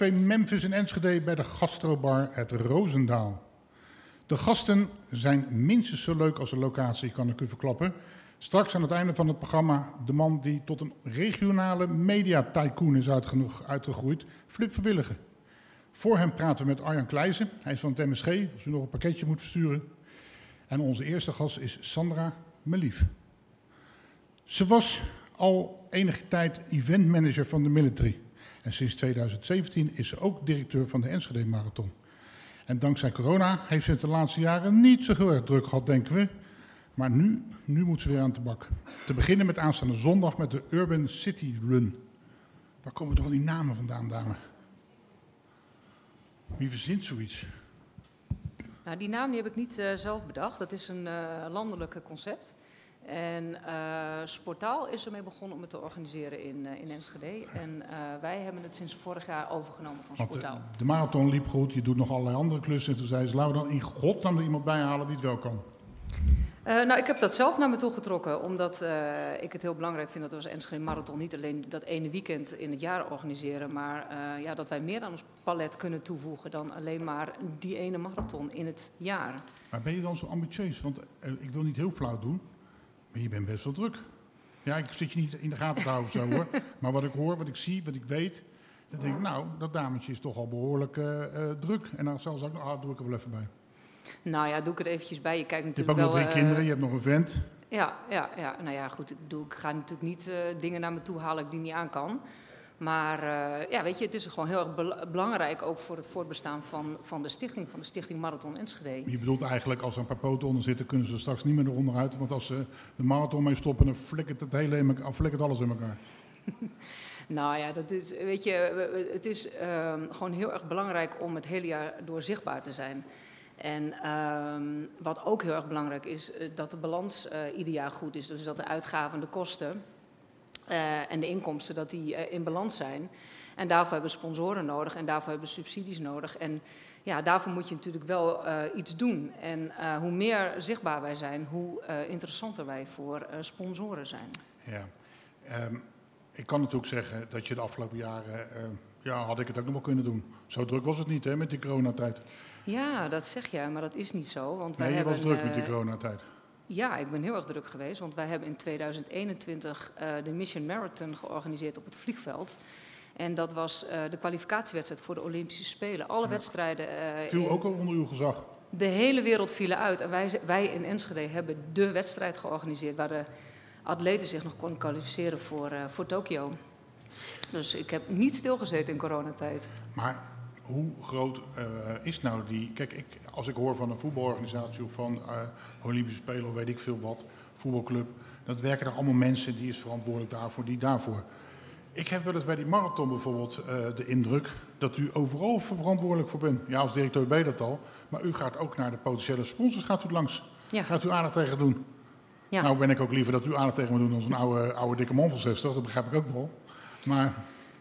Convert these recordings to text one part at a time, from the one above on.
ondernemerscafé Memphis in Enschede bij de gastrobar Het Roosendaal. De gasten zijn minstens zo leuk als de locatie, kan ik u verklappen. Straks aan het einde van het programma de man die tot een regionale media-tycoon is uitgegroeid, Flip Verwilligen. Voor hem praten we met Arjan Kleijzen, hij is van het MSG, als u nog een pakketje moet versturen. En onze eerste gast is Sandra Melief. Ze was al enige tijd eventmanager van de military. En sinds 2017 is ze ook directeur van de Enschede Marathon. En dankzij corona heeft ze het de laatste jaren niet zo heel erg druk gehad, denken we. Maar nu, nu moet ze weer aan de bak. Te beginnen met aanstaande zondag met de Urban City Run. Waar komen toch al die namen vandaan, dame? Wie verzint zoiets? Nou, die naam heb ik niet uh, zelf bedacht. Dat is een uh, landelijk concept. En uh, Sportaal is ermee begonnen om het te organiseren in, uh, in Enschede. En uh, wij hebben het sinds vorig jaar overgenomen van Sportaal. De, de, marathon liep goed, je doet nog allerlei andere klussen. En toen zei ze, laten we dan in godsnaam er iemand bij halen die het wel kan. nou, ik heb dat zelf naar me toe getrokken, omdat ik het heel belangrijk vind dat we als Enschede Marathon niet alleen dat ene weekend in het jaar organiseren, maar ja, dat wij meer aan ons palet kunnen toevoegen dan alleen maar die ene marathon in het jaar. Maar ben je dan zo ambitieus? Want ik wil niet heel flauw doen, je bent best wel druk. Ja, ik zit je niet in de gaten te houden zo hoor. Maar wat ik hoor, wat ik zie, wat ik weet, dan denk ik, nou, dat dametje is toch al behoorlijk uh, uh, druk. En dan zelfs ook, ah, doe ik er wel even bij. Nou ja, doe ik er eventjes bij. Je kijkt Je natuurlijk hebt ook wel... nog drie kinderen, je hebt nog een vent. Ja, ja, ja, nou ja, goed. Ik, bedoel, ik ga natuurlijk niet uh, dingen naar me toe halen die niet aan kan. Maar uh, ja, weet je, het is gewoon heel erg be belangrijk ook voor het voortbestaan van, van de stichting, van de Stichting Marathon Enschede. Je bedoelt eigenlijk, als er een paar poten onder zitten, kunnen ze straks niet meer eronder uit. Want als ze de marathon mee stoppen, dan flikkert het, hele in flikkert alles in elkaar. nou ja, dat is, weet je, het is uh, gewoon heel erg belangrijk om het hele jaar door zichtbaar te zijn. En um, wat ook heel erg belangrijk is, dat de balans uh, ieder jaar goed is. Dus dat de uitgaven en de kosten uh, en de inkomsten dat die uh, in balans zijn. En daarvoor hebben we sponsoren nodig en daarvoor hebben we subsidies nodig. En ja, daarvoor moet je natuurlijk wel uh, iets doen. En hoe meer zichtbaar wij zijn, hoe interessanter wij voor sponsoren zijn. Ja, um, ik kan natuurlijk zeggen dat je de afgelopen jaren, ja, had ik het ook nog wel kunnen doen. Zo druk was het niet hè, met die coronatijd. Ja, dat zeg je, maar dat is niet zo. Want wij nee, je hebben, was druk met die coronatijd. Ja, ik ben heel erg druk geweest, want wij hebben in 2021 uh, de Mission Marathon georganiseerd op het vliegveld. En dat was uh, de kwalificatiewedstrijd voor de Olympische Spelen. Alle ja. wedstrijden. Uh, viel ook al onder uw gezag? De hele wereld vielen uit. En wij, wij in Enschede hebben de wedstrijd georganiseerd waar de atleten zich nog konden kwalificeren voor, voor Tokio. Dus ik heb niet stilgezeten in coronatijd. Maar hoe groot uh, is nou die. Kijk, ik, als ik hoor van een voetbalorganisatie of van uh, Olympische Spelen of weet ik veel wat, voetbalclub, dat werken er allemaal mensen die is verantwoordelijk daarvoor, die daarvoor. Ik heb wel eens bij die marathon bijvoorbeeld uh, de indruk dat u overal verantwoordelijk voor bent. Ja, als directeur ben je dat al, maar u gaat ook naar de potentiële sponsors gaat u langs. Ja. Gaat u aandacht tegen doen? Ja. Nou ben ik ook liever dat u aandacht tegen me doet dan zo'n oude, oude dikke man van 60, dat begrijp ik ook wel. Maar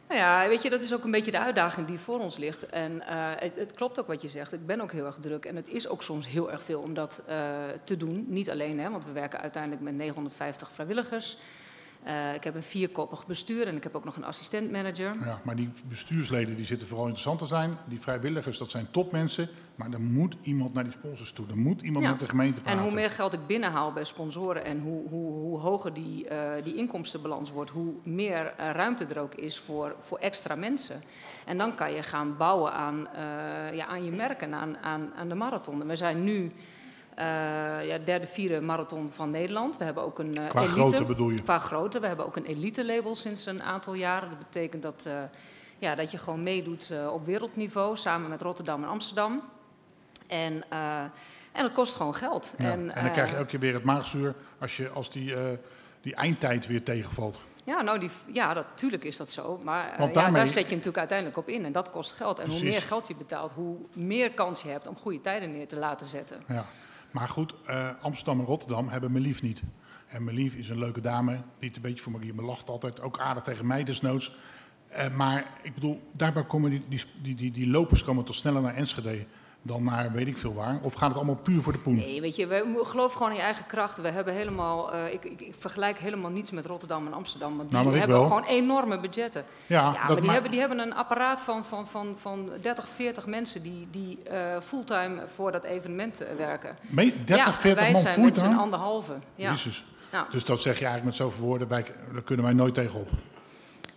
nou ja, weet je, dat is ook een beetje de uitdaging die voor ons ligt. En uh, het, klopt ook wat je zegt. Ik ben ook heel erg druk. En het is ook soms heel erg veel om dat uh, te doen. Niet alleen, hè, want we werken uiteindelijk met 950 vrijwilligers. Uh, ik heb een vierkoppig bestuur en ik heb ook nog een assistent-manager. Ja, maar die bestuursleden die zitten vooral interessant te zijn. Die vrijwilligers, dat zijn topmensen. Maar er moet iemand naar die sponsors toe. Er moet iemand ja. met de gemeente praten. En hoe meer geld ik binnenhaal bij sponsoren en hoe, hoe, hoe hoger die, uh, die inkomstenbalans wordt, hoe meer uh, ruimte er ook is voor, voor extra mensen. En dan kan je gaan bouwen aan, ja, aan je merken, aan, aan, aan de marathon. En we zijn nu ja, derde, vierde marathon van Nederland. We hebben ook een uh, Qua elite, grootte bedoel je? Qua grootte. We hebben ook een elite label sinds een aantal jaren. Dat betekent dat, uh, ja, dat je gewoon meedoet op wereldniveau samen met Rotterdam en Amsterdam. En, en dat kost gewoon geld. Ja, en, en, dan krijg je elke keer weer het maagzuur als, je, als die, die eindtijd weer tegenvalt. Ja, nou, die, ja, natuurlijk is dat zo. Maar uh, daarmee... ja, daar zet je natuurlijk uiteindelijk op in. En dat kost geld. En Precies. hoe meer geld je betaalt, hoe meer kans je hebt om goede tijden neer te laten zetten. Ja. Maar goed, uh, Amsterdam en Rotterdam hebben Melief niet. En Melief is een leuke dame, niet een beetje voor me, me lacht altijd, ook aardig tegen mij desnoods. Uh, maar ik bedoel, daarbij komen die, die, die, die, lopers komen toch sneller naar Enschede. Dan naar weet ik veel waar? Of gaat het allemaal puur voor de poen? Nee, weet je, we geloof gewoon in je eigen krachten. We hebben helemaal, uh, ik, ik, ik, vergelijk helemaal niets met Rotterdam en Amsterdam. Want die nou, hebben wel. gewoon enorme budgetten. Ja, maar die, hebben, die hebben een apparaat van, van, van, van 30, 40 mensen die, die uh, fulltime voor dat evenement werken. Me 30, ja, 40 wij man zijn fulltime? met z'n anderhalve. Ja. Jezus. Nou. Dus dat zeg je eigenlijk met zoveel woorden, wij, daar kunnen wij nooit tegenop.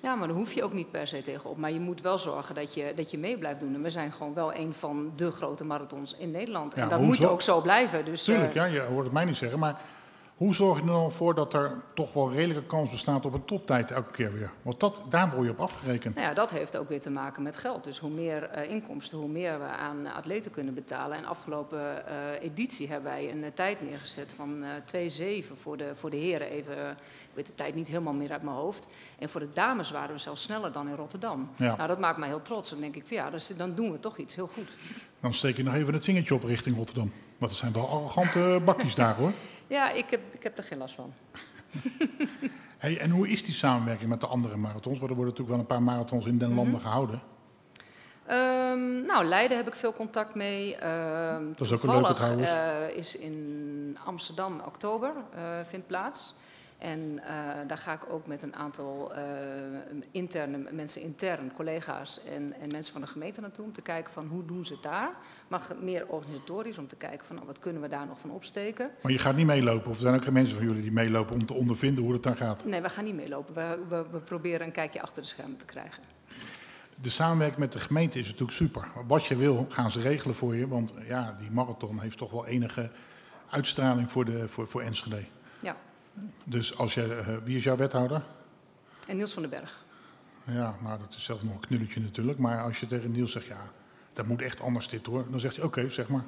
Ja, maar daar hoef je ook niet per se tegenop. Maar je moet wel zorgen dat je, dat je mee blijft doen. En we zijn gewoon wel een van de grote marathons in Nederland. Ja, en dat moet zo- ook zo blijven. Dus, Tuurlijk, eh, ja, je hoort het mij niet zeggen. Maar hoe zorg je er dan voor dat er toch wel redelijke kans bestaat op een toptijd elke keer weer? Want dat, daar word je op afgerekend. Nou ja, dat heeft ook weer te maken met geld. Dus hoe meer eh, inkomsten, hoe meer we aan atleten kunnen betalen. En afgelopen eh, editie hebben wij een eh, tijd neergezet van eh 2,7 voor de, voor de heren. Even, ik weet de tijd niet helemaal meer uit mijn hoofd. En voor de dames waren we zelfs sneller dan in Rotterdam. Ja. Nou, dat maakt mij heel trots. Dan denk ik, ja, dus, dan doen we toch iets heel goed. Dan steek je nog even het vingertje op richting Rotterdam. Want het zijn wel arrogante bakjes daar hoor. Ja, ik heb, ik heb er geen last van. Hey, en hoe is die samenwerking met de andere marathons? Want er worden natuurlijk wel een paar marathons in den landen gehouden. Ehm, nou, Leiden heb ik veel contact mee. Ehm, Dat is ook een leuke trouwens. eh, is in Amsterdam oktober eh, vindt plaats. En eh, daar ga ik ook met een aantal eh, interne mensen intern, collega's en, en mensen van de gemeente naartoe om te kijken van hoe doen ze het daar. Maar meer organisatorisch om te kijken van nou, wat kunnen we daar nog van opsteken. Maar je gaat niet meelopen. Of er zijn ook geen mensen van jullie die meelopen om te ondervinden hoe het daar gaat. Nee, we gaan niet meelopen. We, we, we proberen een kijkje achter de schermen te krijgen. De samenwerking met de gemeente is natuurlijk super. Wat je wil, gaan ze regelen voor je. Want ja, die marathon heeft toch wel enige uitstraling voor, de, voor, voor Enschede. Ja. Dus als je, eh, wie is jouw wethouder? En Niels van den Berg. Ja, nou dat is zelfs nog een knulletje natuurlijk. Maar als je tegen Niels zegt, ja, dat moet echt anders dit hoor. Dan zegt hij, oké, zeg maar.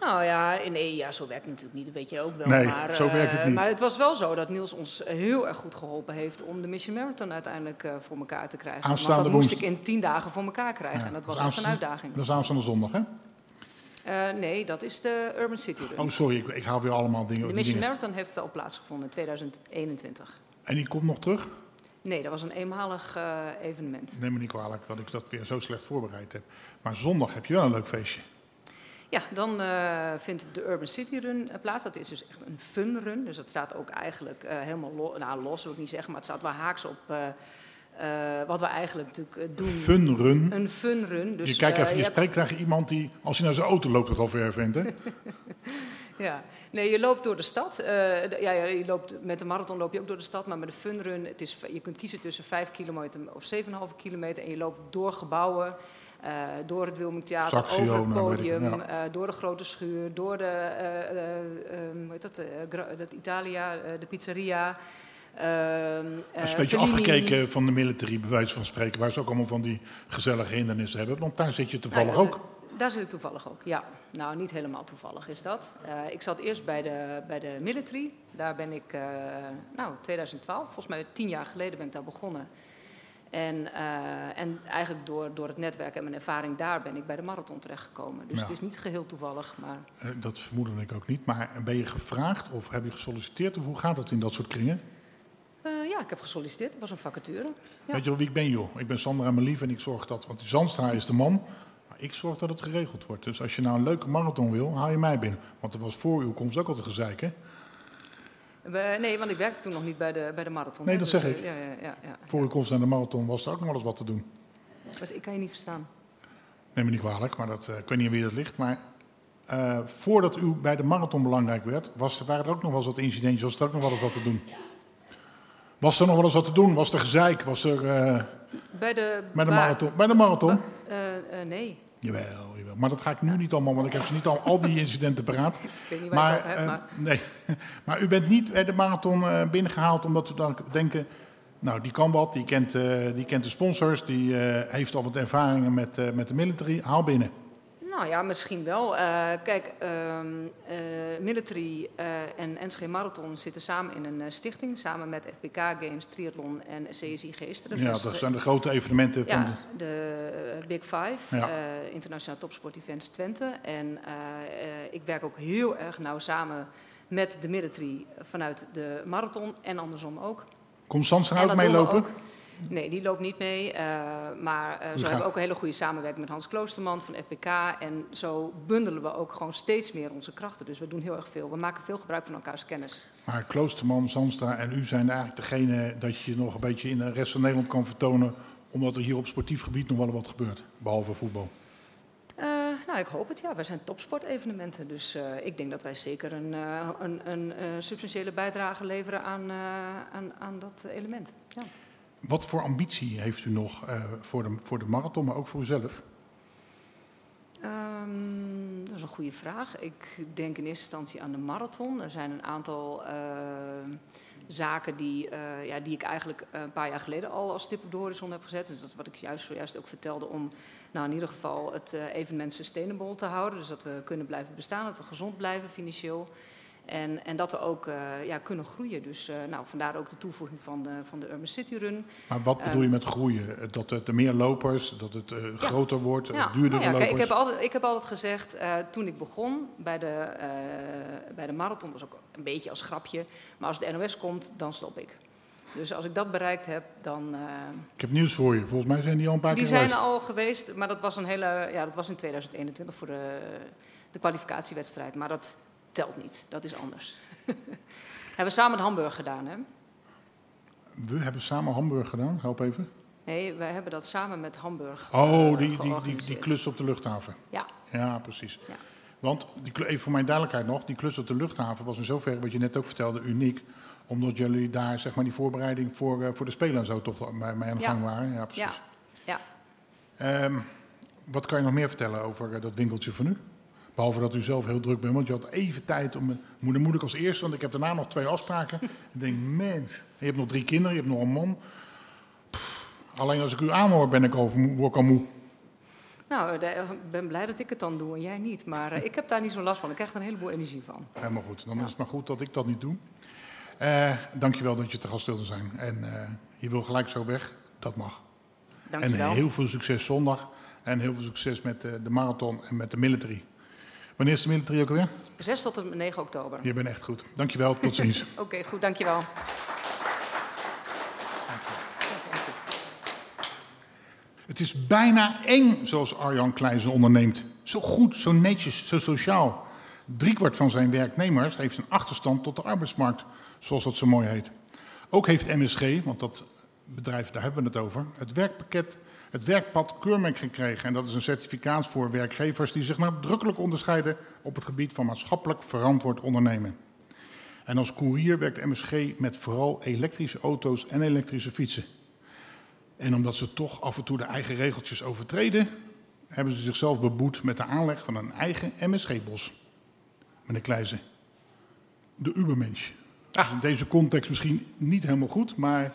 Nou ja, nee, ja, zo werkt het natuurlijk niet, dat weet je ook wel. Nee, maar, zo werkt het eh, niet. Maar het was wel zo dat Niels ons heel erg goed geholpen heeft om de Mission Marathon uiteindelijk eh, voor elkaar te krijgen. Aanstaande Want dat moest woensdag. ik in tien dagen voor elkaar krijgen. Ja, en dat was echt een uitdaging. Dat is aanstaande zondag, hè? Eh, nee, dat is de Urban City Run. Oh, sorry, ik, ik haal weer allemaal dingen. de Mission dingen. Marathon heeft al plaatsgevonden in 2021. En die komt nog terug? Nee, dat was een eenmalig eh, evenement. Neem me niet kwalijk dat ik dat weer zo slecht voorbereid heb. Maar zondag heb je wel een leuk feestje. Ja, dan eh, vindt de Urban City Run plaats. Dat is dus echt een fun run. Dus dat staat ook eigenlijk helemaal lo nou, los, wil ik niet zeggen, maar het staat wel haaks op eh, wat we eigenlijk natuurlijk eh, doen. Een fun run. Dus, je kijkt eh, even, je hebt- spreekt tegen iemand die, als hij naar zijn auto loopt, het al ver vindt, hè? Ja, nee, je loopt door de stad. Ja, ja, je loopt, met de marathon loop je ook door de stad, maar met de funrun, het is, je kunt kiezen tussen 5 kilometer of 7,5 kilometer. En je loopt door gebouwen, door het Wilming Theater, Saxio, over het nou, ik, podium, ja. door de grote schuur, door de, hoe heet dat, dat Italia, de pizzeria. Ehm, eh, is een beetje Fellini. afgekeken van de military, bij wijze van spreken, waar ze ook allemaal van die gezellige hindernissen hebben. Want daar zit je toevallig Nou ja, ook. dat- Daar zit ik toevallig ook, ja. Nou, niet helemaal toevallig is dat. Eh, ik zat eerst bij de, bij de military. Daar ben ik, eh, nou, 2012, volgens mij tien jaar geleden ben ik daar begonnen. En, eh, en eigenlijk door, door het netwerk en mijn ervaring daar ben ik bij de marathon terechtgekomen. Dus Ja. het is niet geheel toevallig, maar... Eh, Dat vermoedde ik ook niet. Maar ben je gevraagd of heb je gesolliciteerd? Of hoe gaat het in dat soort kringen? Eh, ja, ik heb gesolliciteerd. Het was een vacature. Ja. Weet je wel wie ik ben, joh? Ik ben Sandra Melief en ik zorg dat... Want die Zandstra is de man, maar ik zorg dat het geregeld wordt. Dus als je nou een leuke marathon wil, haal je mij binnen. Want er was voor uw komst ook altijd gezeik, hè? Nee, want ik werkte toen nog niet bij de, bij de marathon. Nee, hè. dat Dus, zeg eh, ik. Ja, ja, ja, ja. Voor uw komst naar de marathon was er ook nog wel eens wat te doen. Ik kan je niet verstaan. Neem me niet kwalijk, maar dat, eh, ik weet niet wie dat ligt. Maar eh, voordat u bij de marathon belangrijk werd, was, waren er ook nog wel eens wat incidentjes. Was er ook nog wel eens wat te doen? Was er nog wel eens wat te doen? Was er gezeik? Was er eh, Bij de, bij de waar- marathon? Bij de marathon? Eh, eh, nee, Jawel, jawel. Maar dat ga ik nu niet allemaal, want ik heb ze niet al, al die incidenten paraat. ik weet niet waar je Maar, hebt, nee. maar u bent niet bij de marathon eh, binnengehaald omdat u dan denken... Nou, die kan wat, die kent, die kent de sponsors, die heeft al wat ervaringen met, met de military. Haal binnen. Nou ja, misschien wel. Eh, kijk, ehm, eh, Military eh, en NSG Marathon zitten samen in een stichting. Samen met FBK Games, Triathlon en CSI Geesteren. Ja, dat zijn de grote evenementen van de... ja, de Big Five, Ja. Internationaal Topsport Events Twente. En ik werk ook heel erg nauw samen met de military vanuit de marathon en andersom ook. Komt Sandstra En ook meelopen? Nee, die loopt niet mee. Uh, maar uh, zo hebben we ook een hele goede samenwerking met Hans Kloosterman van FBK. En zo bundelen we ook gewoon steeds meer onze krachten. Dus we doen heel erg veel. We maken veel gebruik van elkaars kennis. Maar Kloosterman, Zandstra en u zijn eigenlijk degene dat je nog een beetje in de rest van Nederland kan vertonen. Omdat er hier op sportief gebied nog wel wat gebeurt, behalve voetbal. Uh, nou, ik hoop het ja. Wij zijn topsportevenementen. Dus uh, ik denk dat wij zeker een, uh, een, een substantiële bijdrage leveren aan, aan, aan dat element. Ja. Wat voor ambitie heeft u nog voor, de, voor de marathon, maar ook voor uzelf? Um, dat is een goede vraag. Ik denk in eerste instantie aan de marathon. Er zijn een aantal zaken die, uh, ja, die ik eigenlijk een paar jaar geleden al als stip op de horizon heb gezet. Dus dat wat ik juist zojuist ook vertelde om nou, in ieder geval het evenement sustainable te houden. Dus dat we kunnen blijven bestaan, dat we gezond blijven financieel. En, en dat we ook uh, ja, kunnen groeien. Dus uh, nou, vandaar ook de toevoeging van de, van de Urban City Run. Maar wat bedoel je met groeien? Dat het er meer lopers, dat het ja. groter wordt, ja. duurder nou ja, lopers? Kijk, ik, heb altijd, ik heb altijd gezegd, toen ik begon bij de, bij de marathon, was ook een beetje als grapje. Maar als de NOS komt, dan stop ik. Dus als ik dat bereikt heb, dan. Uh, ik heb nieuws voor je. Volgens mij zijn die al een paar die keer. Die zijn al geweest, maar dat was een hele. Ja, dat was in 2021 voor de, de kwalificatiewedstrijd. Maar dat telt niet. Dat is anders. hebben we samen Hamburg gedaan, hè? We hebben samen Hamburg gedaan. Help even. Nee, wij hebben dat samen met Hamburg. Oh, die, die, die, die, klus op de luchthaven. Ja. Ja, precies. Ja. Want, die, even voor mijn duidelijkheid nog, die klus op de luchthaven was in zoverre, wat je net ook vertelde, uniek omdat jullie daar zeg maar, die voorbereiding voor, uh, voor de Spelen en zo toch mee, mee aan de gang waren. Ja, precies. Ja. ja. Um, wat kan je nog meer vertellen over uh, dat winkeltje van u? Behalve dat u zelf heel druk bent, want je had even tijd om... Moeder moet ik als eerste, want ik heb daarna nog twee afspraken. ik denk, mens, je hebt nog drie kinderen, je hebt nog een man. Pff, alleen als ik u aanhoor, ben ik al, word ik al moe. Nou, ik ben blij dat ik het dan doe en jij niet. Maar uh, ik heb daar niet zo last van. Ik krijg er een heleboel energie van. Helemaal goed. Dan ja. is het maar goed dat ik dat niet doe. Uh, dankjewel dat je te gast wilde zijn. En uh, je wil gelijk zo weg. Dat mag. Dankjewel. En heel veel succes zondag. En heel veel succes met de marathon en met de military. Wanneer is de military ook weer? 6 tot en 9 oktober. Je bent echt goed. Dankjewel. Tot ziens. Oké, okay, goed. Dankjewel. Het is bijna eng zoals Arjan Kleijzen onderneemt. Zo goed, zo netjes, zo sociaal. Driekwart van zijn werknemers heeft een achterstand tot de arbeidsmarkt, zoals dat zo mooi heet. Ook heeft MSG, want dat bedrijf, daar hebben we het over, het werkpakket, het werkpad keurmerk gekregen. En dat is een certificaat voor werkgevers die zich nadrukkelijk onderscheiden op het gebied van maatschappelijk verantwoord ondernemen. En als courier werkt MSG met vooral elektrische auto's en elektrische fietsen. En omdat ze toch af en toe de eigen regeltjes overtreden, hebben ze zichzelf beboet met de aanleg van een eigen MSG-bos. Meneer Kleijzen, de Ubermensch. Ah. In deze context misschien niet helemaal goed, maar...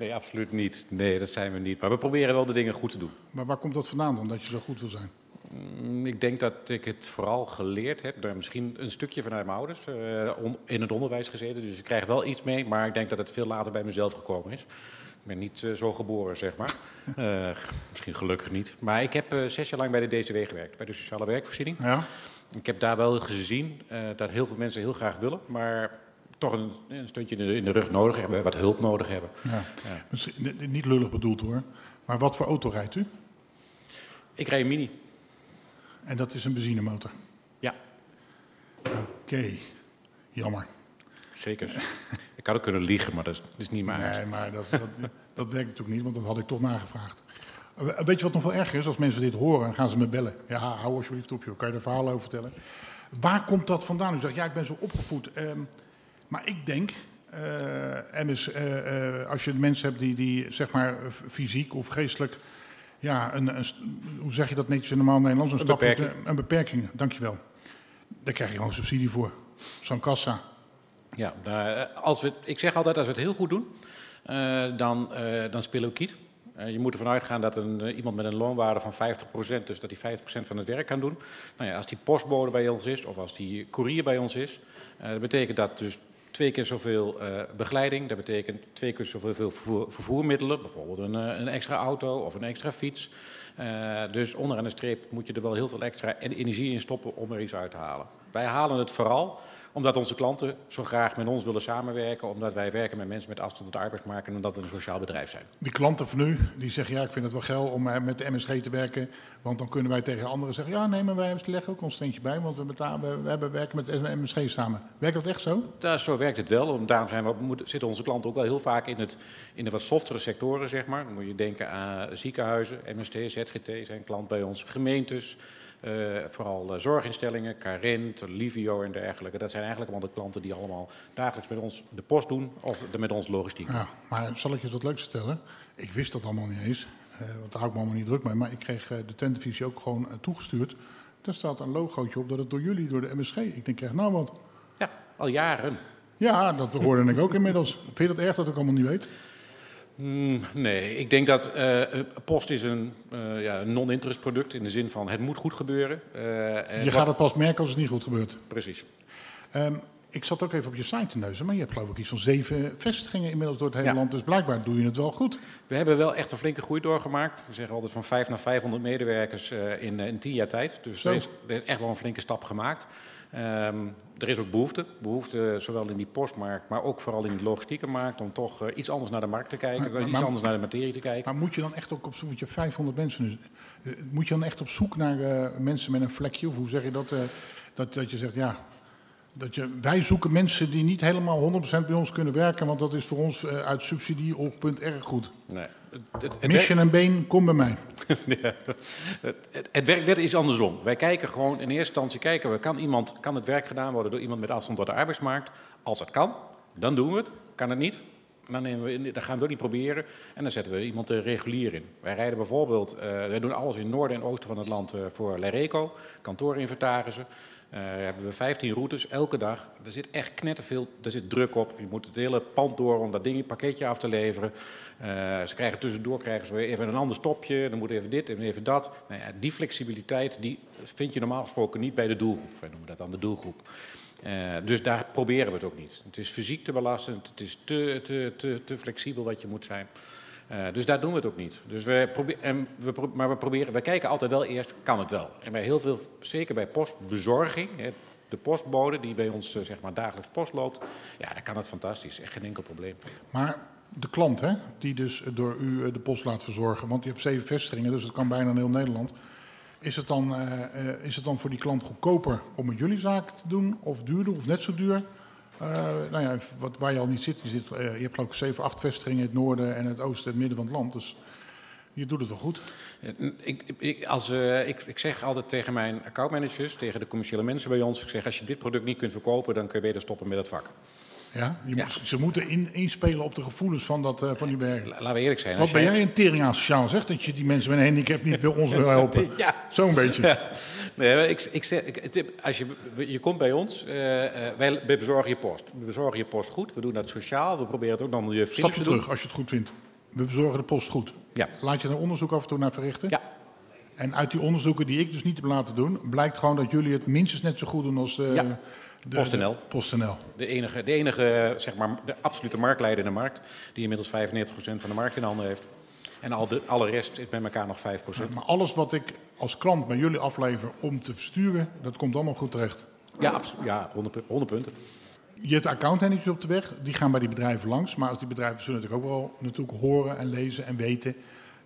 Nee, absoluut niet. Nee, dat zijn we niet. Maar we proberen wel de dingen goed te doen. Maar waar komt dat vandaan dan, dat je zo goed wil zijn? Ik denk dat ik het vooral geleerd heb, door misschien een stukje vanuit mijn ouders, uh, on, in het onderwijs gezeten. Dus ik krijg wel iets mee, maar ik denk dat het veel later bij mezelf gekomen is. Ik ben niet uh, zo geboren, zeg maar. Uh, misschien gelukkig niet. Maar ik heb zes jaar lang bij de DCW gewerkt, bij de sociale werkvoorziening. Ja. Ik heb daar wel gezien dat heel veel mensen heel graag willen, maar toch een, een steuntje in de, in de, rug nodig hebben, wat hulp nodig hebben. Ja. Niet lullig bedoeld hoor, maar wat voor auto rijdt u? Ik rijd een Mini. En dat is een benzinemotor? Ja. Oké, okay. jammer. Zeker. ik had ook kunnen liegen, maar dat is, dat is niet mijn Nee, maar dat, dat, dat werkt natuurlijk niet, want dat had ik toch nagevraagd. Weet je wat nog wel erger is? Als mensen dit horen, gaan ze me bellen. Ja, hou alsjeblieft op, joh. kan je er verhalen over vertellen? Waar komt dat vandaan? U zegt, ja, ik ben zo opgevoed. Um, maar ik denk, uh, MS, uh, uh, als je mensen hebt die, die zeg maar fysiek of geestelijk... Ja, een, een, hoe zeg je dat netjes in normaal Nederlands? Een, een beperking. Een beperking, dankjewel. Daar krijg je gewoon subsidie voor. Zo'n kassa. Ja, daar, als we, ik zeg altijd, als we het heel goed doen, dan, dan spelen we kiet. Je moet ervan uitgaan dat een, iemand met een loonwaarde van 50%, dus dat hij 50% van het werk kan doen. Nou ja, als die postbode bij ons is of als die courier bij ons is, uh, dat betekent dat dus twee keer zoveel begeleiding. Dat betekent twee keer zoveel vervoer, vervoermiddelen, bijvoorbeeld een, een, extra auto of een extra fiets. dus onderaan de streep moet je er wel heel veel extra energie in stoppen om er iets uit te halen. Wij halen het vooral Omdat onze klanten zo graag met ons willen samenwerken, omdat wij werken met mensen met afstand tot de arbeidsmarkt en omdat we een sociaal bedrijf zijn. Die klanten van u, die zeggen ja, ik vind het wel geil om eh, met de MSG te werken. Want dan kunnen wij tegen anderen zeggen, ja nee, maar wij leggen ook ons steentje bij. Want we, betalen, we, hebben werken met de MSG samen. Werkt dat echt zo? Ja, zo werkt het wel. Om- Daarom zijn we, zitten onze klanten ook wel heel vaak in, het, in de wat softere sectoren, zeg maar. Dan moet je denken aan ziekenhuizen, MST, ZGT zijn klant bij ons, gemeentes. Eh, vooral eh, zorginstellingen, Carint, Livio en dergelijke. Dat zijn eigenlijk allemaal de klanten die allemaal dagelijks met ons de post doen of de- met ons logistiek. Ja, maar zal ik je wat leuks vertellen? Ik wist dat allemaal niet eens. eh, want daar hou ik me allemaal niet druk mee. Maar ik kreeg de tentvisie ook gewoon toegestuurd. Daar staat een logootje op dat het door jullie, door de MSG. Ik denk echt, nou wat. Ja, al jaren. Ja, dat hoorde ik ook inmiddels. Vind je dat erg dat ik allemaal niet weet? Mm, nee, ik denk dat eh, post is een eh, ja, non-interest product in de zin van het moet goed gebeuren. Eh, en Je gaat het pas merken als het niet goed gebeurt. Precies. Ehm, ik zat ook even op je site te neuzen, maar je hebt geloof ik iets van zeven vestigingen inmiddels door het hele Ja. land. Dus blijkbaar doe je het wel goed. We hebben wel echt een flinke groei doorgemaakt. We zeggen altijd van 5 naar 500 medewerkers in, in 10 jaar tijd. Dus er is, er is echt wel een flinke stap gemaakt. Ehm, er is ook behoefte. Behoefte zowel in die postmarkt, maar ook vooral in de logistieke markt. Om toch eh, iets anders naar de markt te kijken. Maar- iets maar- anders naar de materie te kijken. Maar moet je dan echt ook op zoek, want je hebt 500 mensen dus. eh, Moet je dan echt op zoek naar eh, mensen met een vlekje? Of hoe zeg je dat? eh, dat, dat je zegt, ja, dat je, wij zoeken mensen die niet helemaal 100% bij ons kunnen werken. Want dat is voor ons uit subsidie-oogpunt erg goed. Nee. Het, het, het, Mis je een been, kom bij mij. Ja. Het, het, werkt net iets andersom. Wij kijken gewoon in eerste instantie kijken we, kan, iemand, kan het werk gedaan worden door iemand met afstand tot de arbeidsmarkt? Als het kan, dan doen we het. Kan het niet? Dan, nemen we, dan gaan we het ook niet proberen en dan zetten we iemand er regulier in. Wij rijden bijvoorbeeld, eh, wij doen alles in het noorden en oosten van het land eh, voor Lereco, kantoorinventarissen. Eh hebben we 15 routes elke dag. Er zit echt knetterveel, er zit druk op. Je moet het hele pand door om dat ding, een pakketje af te leveren. Eh, ze krijgen tussendoor krijgen ze weer even een ander stopje. Dan moet even dit en even dat. Nou ja, die flexibiliteit die vind je normaal gesproken niet bij de doelgroep. Wij noemen dat dan de doelgroep. Eh, dus daar proberen we het ook niet. Het is fysiek te belastend, het is te, te, te, te flexibel wat je moet zijn. Eh, dus daar doen we het ook niet. Dus we en we maar we proberen, we kijken altijd wel eerst, kan het wel? En bij heel veel, zeker bij postbezorging, hè, de postbode die bij ons eh, zeg maar dagelijks post loopt, ja, dan kan het fantastisch, echt geen enkel probleem. Maar de klant, hè, die dus door u eh, de post laat verzorgen. Want je hebt zeven vestigingen, dus dat kan bijna in heel Nederland. Is het dan, is het dan voor die klant goedkoper om met jullie zaken te doen? Of duurder, of net zo duur? Eh, nou ja, wat, waar je al niet zit, je, zit eh, je hebt ik zeven, acht vestigingen in het noorden en het oosten en het midden van het land. Dus je doet het wel goed. Ik, ik, als, eh, ik, ik zeg altijd tegen mijn accountmanagers, tegen de commerciële mensen bij ons, ik zeg als je dit product niet kunt verkopen, dan kun je beter stoppen met het vak. Ja? Je Ja. moet- ze moeten in, inspelen op de gevoelens van, dat, eh, van die werk. La- Laten we eerlijk zijn. Wat ben jij een tering aan sociaal, zeg? Dat je die mensen met een handicap niet wil ons wil helpen. Ja. Zo'n beetje. Nee, ik, ik zeg, als je, je komt bij ons, eh, eh, wij, bezorgen je post. We bezorgen je post goed, we doen dat sociaal, we proberen het ook nog milieuvriendelijk te doen. terug, als je het goed vindt. We verzorgen de post goed. Ja. Laat je er onderzoek af en toe naar verrichten? Ja, En uit die onderzoeken die ik dus niet heb laten doen, blijkt gewoon dat jullie het minstens net zo goed doen als de, Ja. De- PostNL. de- PostNL. de enige, de enige zeg maar, de absolute marktleider in de markt, die inmiddels 95% van de markt in handen heeft. En al de, alle rest is bij elkaar nog 5%. Maar alles wat ik als klant bij jullie aflever om te versturen, dat komt allemaal goed terecht. Ja, abso- ja 100, pu- 100 punten. Je hebt accountmanagers op de weg, die gaan bij die bedrijven langs. Maar als die bedrijven zullen natuurlijk ook wel natuurlijk horen en lezen en weten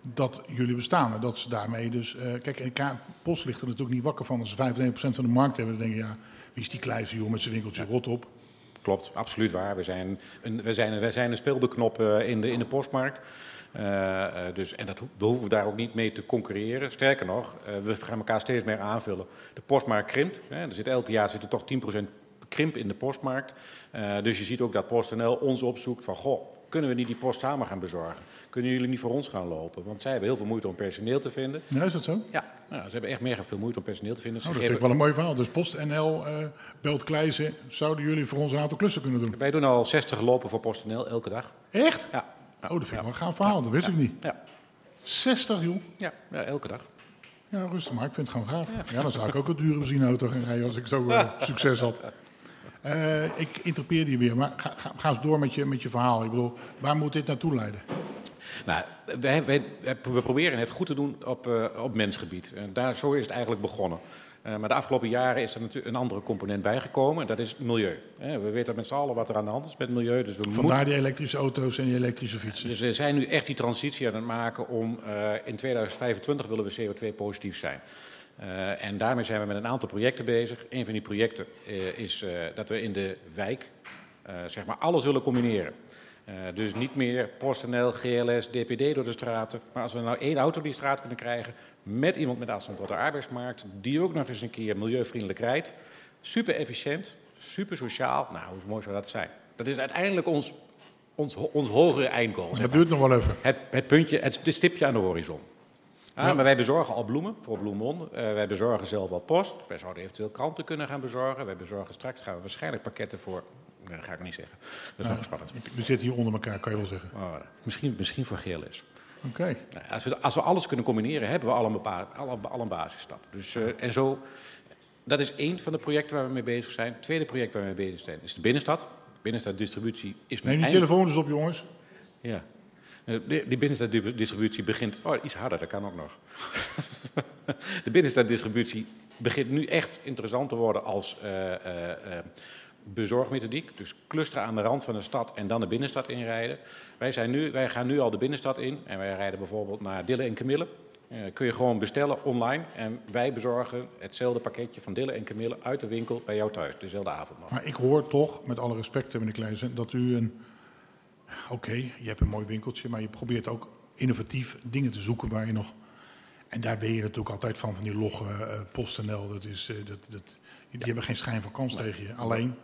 dat jullie bestaan. En dat ze daarmee dus... eh, kijk, en K- Post ligt er natuurlijk niet wakker van. Als ze 95% van de markt hebben, dan denk je... ja, wie is die kleine joh met zijn winkeltje rot op. Klopt, absoluut waar. We zijn een, we zijn, wij zijn een speelteknop eh, in, de, in de postmarkt. Eh, eh, dus, en dat, we hoeven daar ook niet mee te concurreren. Sterker nog, we gaan elkaar steeds meer aanvullen. De postmarkt krimpt. Hè. Er zit, elk jaar zit er toch 10% krimp in de postmarkt. Dus je ziet ook dat PostNL ons opzoekt van... Goh, kunnen we niet die post samen gaan bezorgen? Kunnen jullie niet voor ons gaan lopen? Want zij hebben heel veel moeite om personeel te vinden. Ja, is dat zo? Ja, nou, ze hebben echt mega veel moeite om personeel te vinden. Ze Nou, dat geven- vind ik wel een mooi verhaal. Dus PostNL eh belt Kleizen. Zouden jullie voor ons een aantal klussen kunnen doen? Wij doen al 60 lopen voor PostNL elke dag. Echt? Ja. Oh, dat vind ik wel een gaaf verhaal. Dat wist ik niet. Ja, 60, joh. ja, ja elke dag. Ja, rustig maar. Ik vind het gewoon gaaf. Ja, dan zou ik ook een dure benzineauto gaan rijden als ik zo eh, succes had. Eh, ik interpeer je weer, maar ga, ga, ga eens door met je, met je verhaal. Ik bedoel, waar moet dit naartoe leiden? Nou, wij, wij, we proberen het goed te doen op, eh, op mensgebied. En daar, zo is het eigenlijk begonnen. Uh, maar de afgelopen jaren is er natuurlijk een andere component bijgekomen. En dat is het milieu. We weten met z'n allen wat er aan de hand is met het milieu. Dus we Vandaar moeten... die elektrische auto's en die elektrische fietsen. Dus we zijn nu echt die transitie aan het maken om uh, in 2025 willen we CO2 positief zijn. Uh, en daarmee zijn we met een aantal projecten bezig. Een van die projecten is dat we in de wijk zeg maar alles willen combineren. Dus niet meer PostNL, GLS, DPD door de straten. Maar als we nou één auto die straat kunnen krijgen, met iemand met afstand tot de arbeidsmarkt, die ook nog eens een keer milieuvriendelijk rijdt. Super efficiënt, super sociaal. Nou, hoe mooi zou dat zijn? Dat is uiteindelijk ons, ons, ons hogere eindgoal. Dat duurt nog wel even. Het, het puntje, het, stipje aan de horizon. Ah, Maar wij bezorgen al bloemen voor Bloemon. Uh, wij bezorgen zelf al post. Wij zouden eventueel kranten kunnen gaan bezorgen. Wij bezorgen straks gaan we waarschijnlijk pakketten voor. Dat ga ik niet zeggen. Dat is nog spannend. We zitten hier onder elkaar, kan je wel zeggen. Oh, misschien, misschien voor GLS. Okay. Nou, als, we, als we alles kunnen combineren, hebben we al een, al, al een basisstap. Dus, uh, en zo, dat is één van de projecten waar we mee bezig zijn. Het tweede project waar we mee bezig zijn is de binnenstad. Binnenstaddistributie is Neem die telefoon eens op, jongens. Ja. Eh, die binnenstaddistributie begint... Oh, iets harder, dat kan ook nog. de binnenstaddistributie begint nu echt interessant te worden als... Uh, bezorgmethodiek. Dus clusteren aan de rand van de stad en dan de binnenstad inrijden. Wij, zijn nu, wij gaan nu al de binnenstad in en wij rijden bijvoorbeeld naar Dille en Camille. Uh, kun je gewoon bestellen online en wij bezorgen hetzelfde pakketje van Dille en Camille uit de winkel bij jou thuis, dezelfde avond nog. Maar ik hoor toch, met alle respect meneer Kleijzen, dat u een... Oké, je hebt een mooi winkeltje, maar je probeert ook innovatief dingen te zoeken waar je nog... En daar ben je natuurlijk altijd van, van die logge uh, PostNL. Dat is, uh, dat, dat, die hebben geen schijn van kans tegen je. Alleen,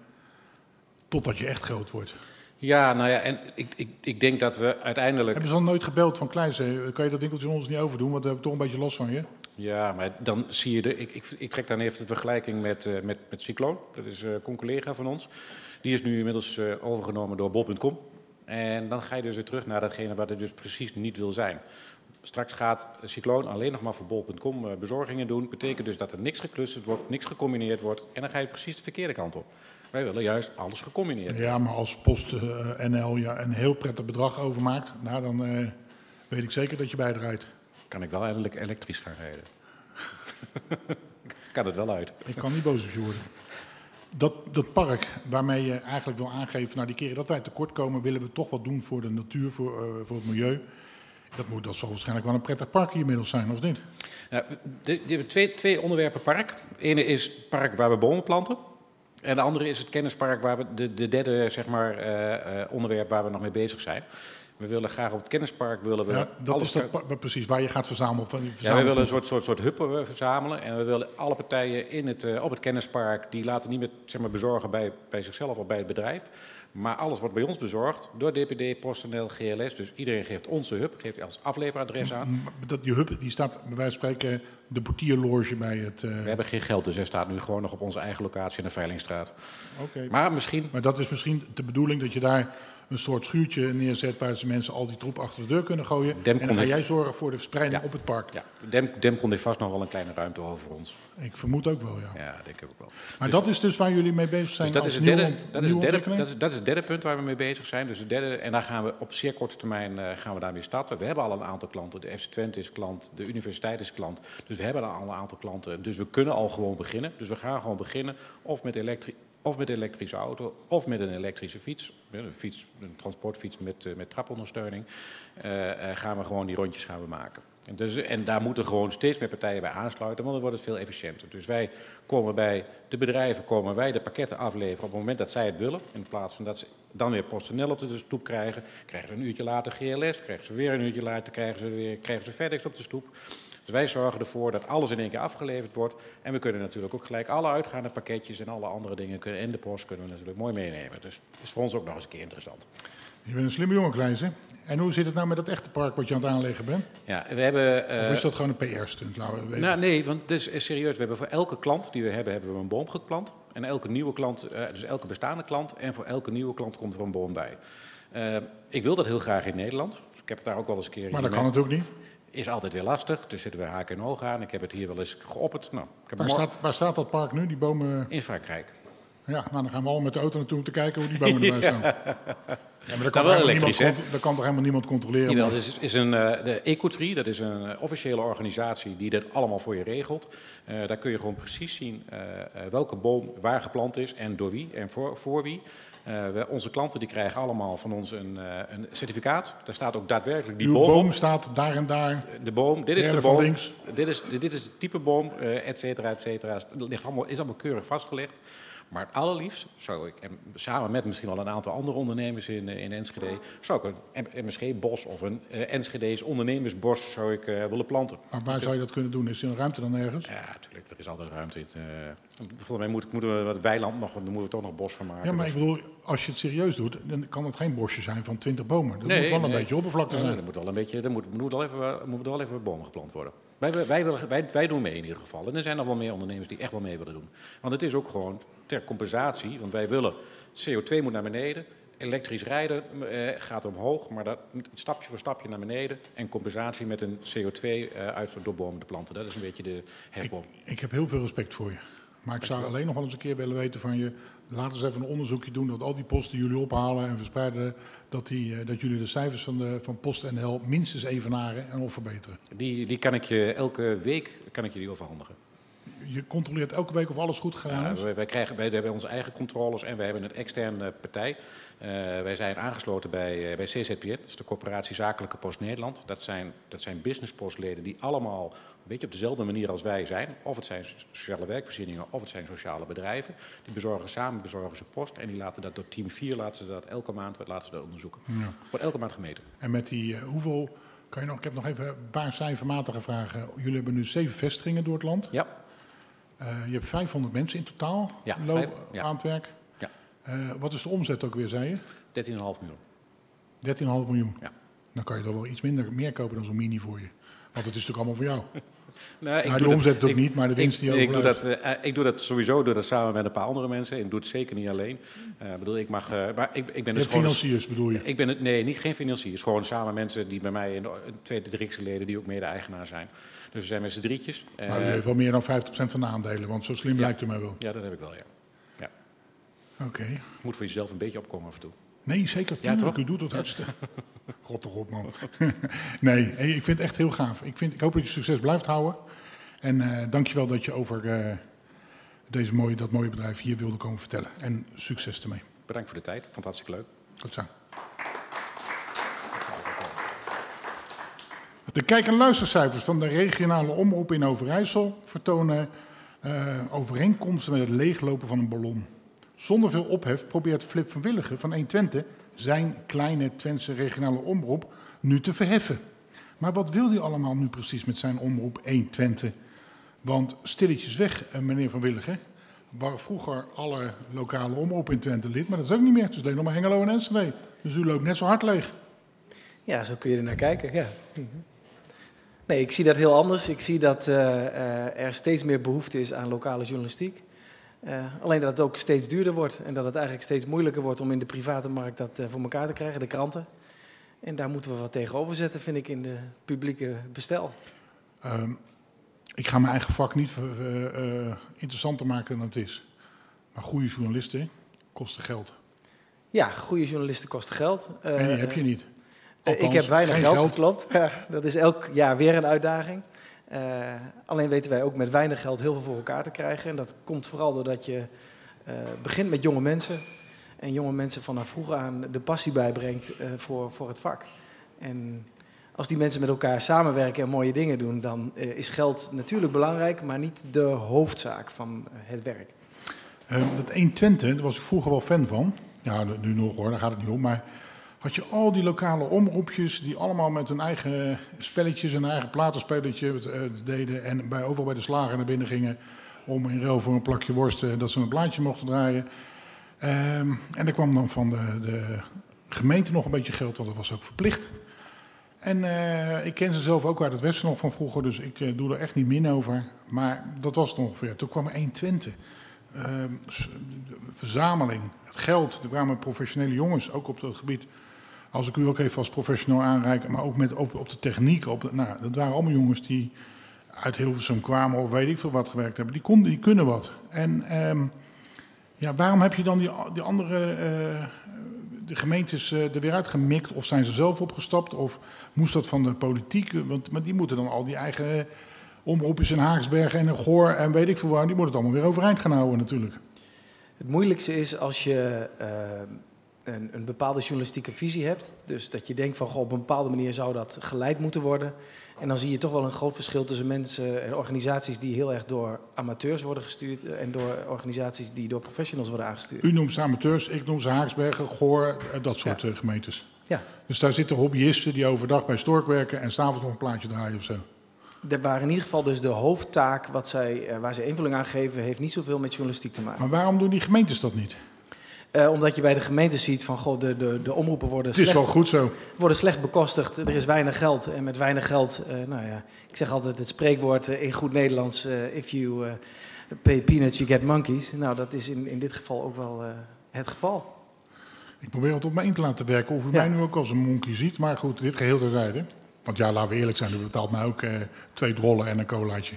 Totdat je echt groot wordt. Ja, nou ja, en ik, ik, ik denk dat we uiteindelijk... Hebben ze al nooit gebeld van Kleijzen? Kan je dat winkeltje ons niet overdoen? Want daar heb ik toch een beetje last van je. Ja, maar dan zie je de. Ik, ik, ik trek dan even de vergelijking met, uh, met, met Cycloon. Dat is uh, een collega van ons. Die is nu inmiddels uh, overgenomen door Bol.com. En dan ga je dus weer terug naar datgene wat het dus precies niet wil zijn. Straks gaat Cycloon alleen nog maar voor Bol.com bezorgingen doen. Betekent dus dat er niks geclusterd wordt, niks gecombineerd wordt. En dan ga je precies de verkeerde kant op. Wij willen juist alles gecombineerd. Ja, maar als PostNL uh, ja, een heel prettig bedrag overmaakt, nou, dan uh, weet ik zeker dat je bijdraait. Kan ik wel eindelijk elektrisch gaan rijden? kan het wel uit. Ik kan niet boos op je worden. Dat, dat park waarmee je eigenlijk wil aangeven, nou die keren dat wij tekort komen, willen we toch wat doen voor de natuur, voor, uh, voor het milieu. Dat, moet, dat zal waarschijnlijk wel een prettig park hier inmiddels zijn, of niet? Nou, je hebt twee, twee onderwerpen park. Het ene is park waar we bomen planten. En de andere is het kennispark, waar we de, de derde zeg maar, uh, uh, onderwerp waar we nog mee bezig zijn. We willen graag op het kennispark willen we. Ja, dat is dat, precies waar je gaat verzamelen. Van ja, we willen een soort, soort, soort huppen verzamelen. En we willen alle partijen in het, uh, op het kennispark. die laten niet meer zeg maar, bezorgen bij, bij zichzelf of bij het bedrijf. Maar alles wordt bij ons bezorgd door DPD, PostNL, GLS. Dus iedereen geeft onze hub, geeft als afleveradres aan. Dat, die hub die staat bij wijze van spreken de portierloge bij het... Uh... We hebben geen geld, dus hij staat nu gewoon nog op onze eigen locatie in de Veilingstraat. Oké. Okay. Maar misschien... Maar dat is misschien de bedoeling dat je daar een soort schuurtje neerzet waar ze mensen al die troep achter de deur kunnen gooien. Demcon en dan ga jij zorgen voor de verspreiding ja. op het park. Ja, Dem, Demcon heeft vast nog wel een kleine ruimte over ons. Ik vermoed ook wel, ja. Ja, denk ik ook wel. Maar dus, dat is dus waar jullie mee bezig zijn dus dat is het derde, dat, is derde, dat, is, dat is het derde punt waar we mee bezig zijn. Dus het derde, en daar gaan we op zeer korte termijn uh, gaan we daarmee starten. We hebben al een aantal klanten. De FC Twente is klant, de universiteit is klant. Dus we hebben al een aantal klanten. Dus we kunnen al gewoon beginnen. Dus we gaan gewoon beginnen of met elektrische of met een elektrische auto, of met een elektrische fiets. Een, fiets, een transportfiets met, uh, met trapondersteuning. Uh, uh, gaan we gewoon die rondjes gaan we maken. En, dus, en daar moeten gewoon steeds meer partijen bij aansluiten, want dan wordt het veel efficiënter. Dus wij komen bij de bedrijven, komen wij de pakketten afleveren op het moment dat zij het willen. In plaats van dat ze dan weer PostNL op de stoep krijgen. Krijgen ze een uurtje later GLS, krijgen ze weer een uurtje later, krijgen ze, weer, krijgen ze FedEx op de stoep. Dus wij zorgen ervoor dat alles in één keer afgeleverd wordt. En we kunnen natuurlijk ook gelijk alle uitgaande pakketjes en alle andere dingen kunnen, en de post kunnen we natuurlijk mooi meenemen. Dus dat is voor ons ook nog eens een keer interessant. Je bent een slimme jongen, Kleijzen. En hoe zit het nou met dat echte park wat je aan het aanleggen bent? Ja, we hebben... Uh, of is dat gewoon een PR-stunt? Nou, nee, want het is serieus. We hebben voor elke klant die we hebben, hebben we een boom geplant. En elke nieuwe klant, uh, dus elke bestaande klant. En voor elke nieuwe klant komt er een boom bij. Uh, ik wil dat heel graag in Nederland. Ik heb het daar ook wel eens een keer... Maar dat kan natuurlijk niet. Is altijd weer lastig. Dus zitten we haken en ogen aan. Ik heb het hier wel eens geopperd. Nou, ik heb waar, staat, waar staat dat park nu, die bomen? In Frankrijk. Ja, nou, dan gaan we al met de auto naartoe om te kijken hoe die bomen erbij staan. Ja, maar dat kan, wel toch helemaal elektrisch, niemand, dat kan toch helemaal niemand controleren? Jawel, dus is, is een, eh, de Ecotree, dat is een officiële organisatie die dit allemaal voor je regelt. Eh, daar kun je gewoon precies zien eh, welke boom waar geplant is en door wie en voor, voor wie. Eh, we- onze klanten die krijgen allemaal van ons een, eh, een certificaat. Daar staat ook daadwerkelijk die Uw boom, boom, op. staat daar en daar. De boom, dit is de boom, links. dit is, dit is het type boom, eh et cetera, et cetera. Het ligt allemaal, is allemaal keurig vastgelegd. Maar het allerliefst zou ik, en samen met misschien wel een aantal andere ondernemers in, eh, in Enschede, zou ik een MSG-bos of een eh Enschede's ondernemersbos zou ik, eh, willen planten. Maar waar zou je dat kunnen doen? Is er een ruimte dan ergens? Ja, natuurlijk, er is altijd ruimte in. volgens mij moet, moeten we wat weiland nog, dan moeten we toch nog bos van maken. Ja, maar Dus- ik bedoel, als je het serieus doet, dan kan het geen bosje zijn van 20 bomen. Dat moet wel een nee. beetje oppervlakte Ja, zijn. Er moet wel een beetje, er moet, moet wel even, moeten wel even bomen geplant worden. Wij, wij, willen- wij, wij doen mee in ieder geval. En er zijn nog wel meer ondernemers die echt wel mee willen doen. Want het is ook gewoon ter compensatie. Want wij willen, CO2 moet naar beneden. Elektrisch rijden eh, gaat omhoog, maar dat stapje voor stapje naar beneden. En compensatie met een CO2-uitstoot door bomen te planten. Dat is een beetje de hefboom. Ik heb heel veel respect voor je. Maar ik zou alleen nog wel eens een keer willen weten van je. Laten eens even een onderzoekje doen dat al die posten jullie ophalen en verspreiden, dat, die, eh, dat jullie de cijfers van, de, van PostNL minstens evenaren en of verbeteren. Die, die kan ik je elke week kan ik je die overhandigen. Je controleert elke week of alles goed gegaan Ja, wij, wij, krijgen, wij hebben onze eigen controles en wij hebben een externe partij. Eh, wij zijn aangesloten bij, eh, bij CZPN, dat is de Corporatie Zakelijke Post Nederland. Dat zijn, dat zijn businesspostleden die allemaal een beetje op dezelfde manier als wij zijn. Of het zijn sociale werkvoorzieningen of het zijn sociale bedrijven. Die bezorgen samen bezorgen ze post en die laten dat door team 4 laten ze dat elke maand laten ze dat onderzoeken. Ja. Wordt elke maand gemeten. En met die, eh, hoeveel, kan je nog, ik heb nog even een paar cijfermatige vragen. Jullie hebben nu zeven vestigingen door het land. Ja, je hebt 500 mensen in totaal Ja, lo- vijf- ja. aan het werk. Eh, wat is de omzet ook weer, zei je? 13,5 miljoen. 13,5 miljoen. Ja. Dan kan je toch wel iets minder, meer kopen dan zo'n mini voor je. Want het is natuurlijk allemaal voor jou. Nee, Nou, doe de dat- omzet ook ik- niet, maar de winst die ik, ik doe dat, eh, ik doe dat sowieso doe dat samen met een paar andere mensen. Ik doe het zeker niet alleen. Eh, bedoel, ik mag, eh, maar ik, ik ben Je dus gewoon... financiers bedoel je? Ik ben het, nee, niet geen financiers. Gewoon samen mensen die bij mij in de tweede directieleden die ook mede-eigenaar zijn. Dus we zijn met z'n drietjes. Eh, Maar u heeft wel meer dan 50% van de aandelen, want zo slim Ja. lijkt u mij wel. ja, dat heb ik wel, ja. Oké. Je moet voor jezelf een beetje opkomen af en toe. Nee, zeker. Ja, toch? u doet het hartstikke. God toch op, man. nee, ik vind het echt heel gaaf. Ik, vind, ik hoop dat je succes blijft houden. En eh dankjewel dat je over eh, deze mooie, dat mooie bedrijf hier wilde komen vertellen. En succes ermee. Bedankt voor de tijd. Vond het hartstikke leuk. Tot zo. De kijk- en luistercijfers van de regionale omroep in Overijssel vertonen eh, overeenkomsten met het leeglopen van een ballon. Zonder veel ophef probeert Flip van Willigen van 120 zijn kleine Twentse regionale omroep nu te verheffen. Maar wat wil hij allemaal nu precies met zijn omroep 120? Want stilletjes weg, eh, meneer van Willigen, waren vroeger alle lokale omroepen in Twente lid, maar dat is ook niet meer. Het is alleen nog maar Hengelo en Enschede. Dus u loopt net zo hard leeg. Ja, zo kun je er naar kijken. Ja. Nee, ik zie dat heel anders. Ik zie dat eh, eh, er steeds meer behoefte is aan lokale journalistiek. Eh, alleen dat het ook steeds duurder wordt en dat het eigenlijk steeds moeilijker wordt om in de private markt dat eh, voor elkaar te krijgen, de kranten. En daar moeten we wat tegenover zetten, vind ik, in de publieke bestel. Ehm, ik ga mijn eigen vak niet eh, interessanter maken dan het is. Maar goede journalisten kosten geld. Ja, goede journalisten kosten geld. En die heb je niet. Ik heb weinig geld, geld. dat klopt. Ja, dat is elk jaar weer een uitdaging. Eh, alleen weten wij ook met weinig geld heel veel voor elkaar te krijgen. En dat komt vooral doordat je eh, begint met jonge mensen. En jonge mensen vanaf vroeg aan de passie bijbrengt eh, voor, voor het vak. En als die mensen met elkaar samenwerken en mooie dingen doen, dan is geld natuurlijk belangrijk, maar niet de hoofdzaak van het werk. Eh, dat 120, daar was ik vroeger wel fan van. Ja, nu nog hoor, daar gaat het niet om. Maar had je al die lokale omroepjes die allemaal met hun eigen spelletjes en eigen platenspelletje eh, deden. En bij, overal bij de slager naar binnen gingen om in ruil voor een plakje worst eh, dat ze een blaadje mochten draaien. Ehm, en er kwam dan van de, de gemeente nog een beetje geld, want dat was ook verplicht. En eh, ik ken ze zelf ook uit het Westen nog van vroeger, dus ik doe er echt niet min over. Maar dat was het ongeveer. Toen kwam er 120. S- de verzameling, het geld. Er kwamen professionele jongens, ook op dat gebied. Als ik u ook even als professional aanreik, maar ook met, op, op de techniek. Op nou, dat waren allemaal jongens die uit Hilversum kwamen of weet ik veel wat gewerkt hebben. Die, konden, die kunnen wat. En ehm, Ja, waarom heb je dan die, andere uh, de gemeentes uh, er weer uitgemikt? Of zijn ze zelf opgestapt? Of moest dat van de politiek? Want maar die moeten dan al die eigen omroepjes in Haagsbergen en Goor en weet ik veel waar, die moeten het allemaal weer overeind gaan houden natuurlijk. Het moeilijkste is als je uh, een, een, bepaalde journalistieke visie hebt. Dus dat je denkt van goh, op een bepaalde manier zou dat geleid moeten worden. En dan zie je toch wel een groot verschil tussen mensen en organisaties die heel erg door amateurs worden gestuurd en door organisaties die door professionals worden aangestuurd. U noemt ze amateurs, ik noem ze Haaksbergen, Goor, dat soort ja. gemeentes. Ja. Dus daar zitten hobbyisten die overdag bij Stork werken en s'avonds nog een plaatje draaien of zo. Er waren in ieder geval dus de hoofdtaak wat zij, eh, waar ze invulling aan geven, heeft niet zoveel met journalistiek te maken. Maar waarom doen die gemeentes dat niet? Uh, omdat je bij de gemeente ziet van goh, de, de, de omroepen worden Het is slecht, wel goed zo. worden slecht bekostigd. Er is weinig geld. En met weinig geld, uh, nou ja, ik zeg altijd het spreekwoord uh, in goed Nederlands: if you pay peanuts, you get monkeys. Nou, dat is in, in dit geval ook wel het geval. Ik probeer het op me in te laten werken of u ja. mij nu ook als een monkey ziet. Maar goed, dit geheel terzijde. Want ja, laten we eerlijk zijn, u betaalt mij ook twee drollen en een colaatje.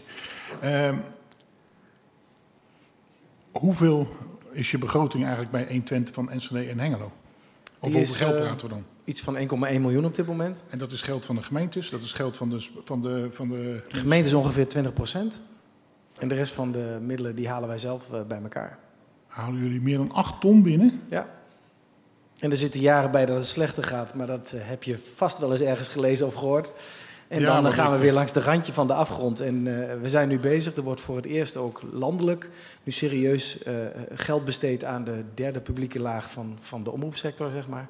Ehm, hoeveel is je begroting eigenlijk bij 120 van Enschede en Hengelo? Of hoeveel geld eh, praten we dan? Iets van 1,1 miljoen op dit moment. En dat is geld van de gemeentes, dat is geld van de... Van de, van de De gemeente is ongeveer 20 procent. En de rest van de middelen die halen wij zelf uh, bij elkaar. Halen jullie meer dan 8 ton binnen? Ja. En er zitten jaren bij dat het slechter gaat, maar dat uh, heb je vast wel eens ergens gelezen of gehoord. En Ja, dan maar gaan we weer langs de randje van de afgrond. En eh, we zijn nu bezig. Er wordt voor het eerst ook landelijk nu serieus eh, geld besteed aan de derde publieke laag van, van de omroepsector, zeg maar.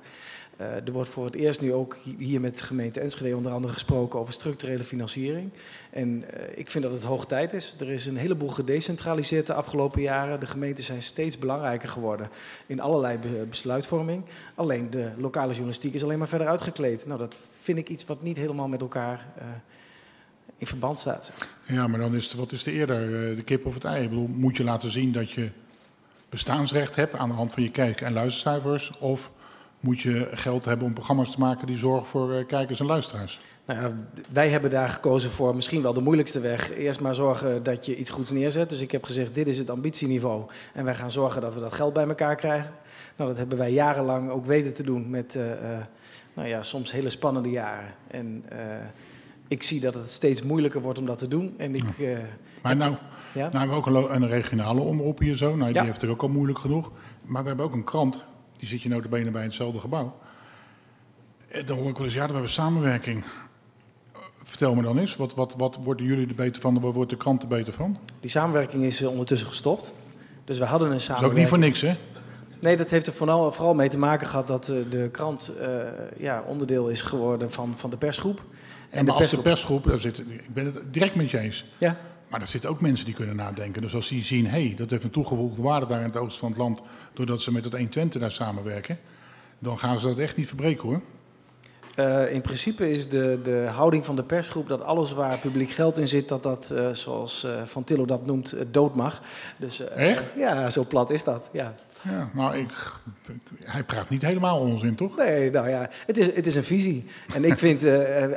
Eh, er wordt voor het eerst nu ook hi- hier met de gemeente Enschede onder andere gesproken over structurele financiering. En eh, ik vind dat het hoog tijd is. Er is een heleboel gedecentraliseerd de afgelopen jaren. De gemeenten zijn steeds belangrijker geworden in allerlei be- besluitvorming. Alleen de lokale journalistiek is alleen maar verder uitgekleed. Nou, dat vind ik iets wat niet helemaal met elkaar eh, in verband staat. Ja, maar dan is het, wat is de eerder, de kip of het ei? Ik bedoel, moet je laten zien dat je bestaansrecht hebt aan de hand van je kijk- en luistercijfers? Of moet je geld hebben om programma's te maken die zorgen voor eh, kijkers en luisteraars? Nou ja, wij hebben daar gekozen voor misschien wel de moeilijkste weg. Eerst maar zorgen dat je iets goeds neerzet. Dus ik heb gezegd, dit is het ambitieniveau. En wij gaan zorgen dat we dat geld bij elkaar krijgen. Nou, dat hebben wij jarenlang ook weten te doen met eh, eh, nou ja, soms hele spannende jaren. En ik zie dat het steeds moeilijker wordt om dat te doen. En ik, Maar nou, ja? nou hebben we ook een, regionale omroep hier zo. Nou, die Ja. heeft het ook al moeilijk genoeg. Maar we hebben ook een krant. Die zit je notabene bij hetzelfde gebouw. En dan hoor ik wel eens, ja, we hebben samenwerking. Eh, Vertel me dan eens, wat, wat, wat worden jullie er beter van? Waar wordt de krant er beter van? Die samenwerking is eh, ondertussen gestopt. Dus we hadden een Dat is ook samenwerking. niet voor niks, hè? Nee, dat heeft er vooral, vooral mee te maken gehad dat eh, de krant eh, ja, onderdeel is geworden van, van de persgroep. En maar als de persgroep, daar zit, ik ben het direct met je eens. Ja, Maar er zitten ook mensen die kunnen nadenken. Dus als die zien, hé, hey, dat heeft een toegevoegde waarde daar in het oosten van het land, doordat ze met het 120 daar samenwerken, dan gaan ze dat echt niet verbreken hoor. Eh, in principe is de, de houding van de persgroep dat alles waar publiek geld in zit, dat dat, eh, zoals eh, Van Tillo dat noemt, dood mag. Dus, Echt? Ja, zo plat is dat. Ja. Ja, nou, ik, hij praat niet helemaal onzin, toch? Nee, nou ja, het is, het is een visie. En ik vind,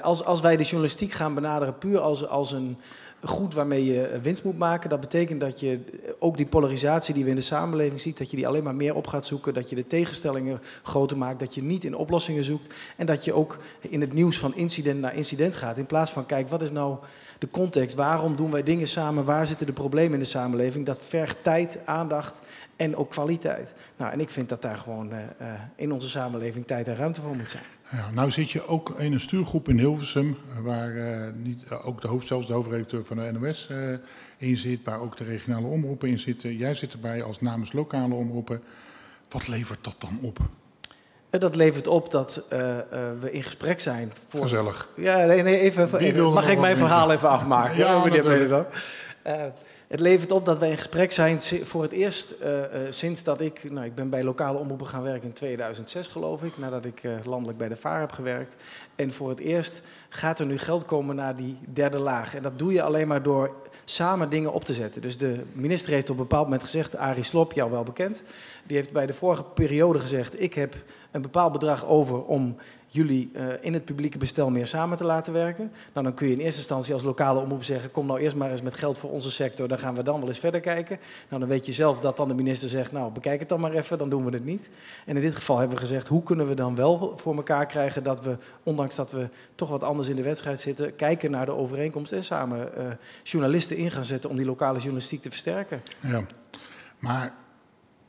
als, als wij de journalistiek gaan benaderen puur als, als een goed waarmee je winst moet maken, dat betekent dat je ook die polarisatie die we in de samenleving ziet, dat je die alleen maar meer op gaat zoeken, dat je de tegenstellingen groter maakt, dat je niet in oplossingen zoekt en dat je ook in het nieuws van incident naar incident gaat. In plaats van, kijk, wat is nou de context? Waarom doen wij dingen samen? Waar zitten de problemen in de samenleving? Dat vergt tijd, aandacht en ook kwaliteit. Nou, en ik vind dat daar gewoon eh, eh, in onze samenleving tijd en ruimte voor moet zijn. Ja, nou zit je ook in een stuurgroep in Hilversum, waar eh, niet, eh, ook de hoofd, zelfs de hoofdredacteur van de NOS eh, in zit, waar ook de regionale omroepen in zitten. Jij zit erbij als namens lokale omroepen. Wat levert dat dan op? Dat levert op dat eh, eh, we in gesprek zijn. Voor het- Gezellig. Ja, nee, nee, even, mag ik mijn verhaal even afmaken? Ja, meneer natuurlijk. Het levert op dat wij in gesprek zijn voor het eerst eh, eh, sinds dat ik... Nou, ik ben bij lokale omroepen gaan werken in 2006, geloof ik. Nadat ik eh, landelijk bij de VAR heb gewerkt. En voor het eerst gaat er nu geld komen naar die derde laag. En dat doe je alleen maar door samen dingen op te zetten. Dus de minister heeft op een bepaald moment gezegd... Arie Slop, jou wel bekend... Die heeft bij de vorige periode gezegd: Ik heb een bepaald bedrag over om jullie uh, in het publieke bestel meer samen te laten werken. Nou, dan kun je in eerste instantie als lokale omroep zeggen: kom nou eerst maar eens met geld voor onze sector, dan gaan we dan wel eens verder kijken. Nou, dan weet je zelf dat dan de minister zegt: nou, bekijk het dan maar even, dan doen we het niet. En in dit geval hebben we gezegd: hoe kunnen we dan wel voor elkaar krijgen dat we, ondanks dat we toch wat anders in de wedstrijd zitten, kijken naar de overeenkomst en samen uh, journalisten in gaan zetten om die lokale journalistiek te versterken. Ja, maar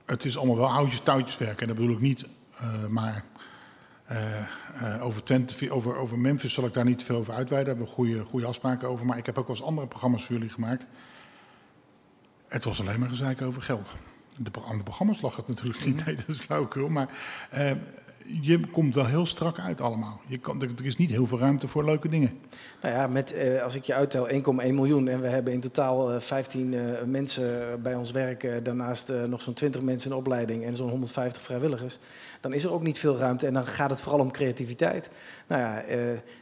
het is allemaal wel oudjes touwtjes werken. En dat bedoel ik niet, uh, maar over, Twente, over, over Memphis zal ik daar niet veel over uitweiden. Daar hebben we goede, goede afspraken over. Maar ik heb ook wel eens andere programma's voor jullie gemaakt. Het was alleen maar gezeik over geld. De, aan de programma's lag het natuurlijk niet. Nee, dat is flauwekul. Maar uh, je komt wel heel strak uit allemaal. Je kan, er is niet heel veel ruimte voor leuke dingen. Nou ja, met, als ik je uittel 1,1 miljoen en we hebben in totaal uh, 15 uh, mensen bij ons werken. Daarnaast nog zo'n 20 mensen in opleiding en zo'n 150 vrijwilligers dan is er ook niet veel ruimte en dan gaat het vooral om creativiteit. Nou ja, uh,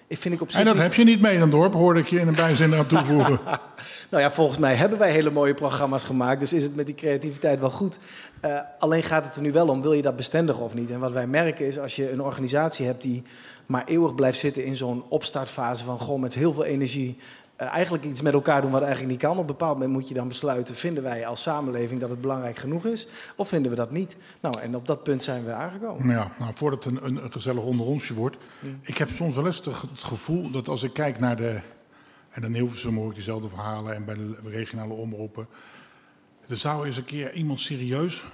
ik vind ik op zich. En dat niet... heb je niet mee dan dorp, hoorde ik je in een bijzin aan toevoegen. nou ja, volgens mij hebben wij hele mooie programma's gemaakt, dus is het met die creativiteit wel goed. Uh, alleen gaat het er nu wel om, wil je dat bestendigen of niet? En wat wij merken is, als je een organisatie hebt die maar eeuwig blijft zitten in zo'n opstartfase van gewoon met heel veel energie eigenlijk iets met elkaar doen wat eigenlijk niet kan. Op een bepaald moment moet je dan besluiten: vinden wij als samenleving dat het belangrijk genoeg is, of vinden we dat niet? Nou, en op dat punt zijn we aangekomen. Ja, nou, voordat het een, een, gezellig onderonsje wordt. Ik heb soms wel eens het gevoel dat als ik kijk naar de. En dan Hilversum hoor ik diezelfde verhalen en bij de regionale omroepen. Er zou eens een keer iemand serieus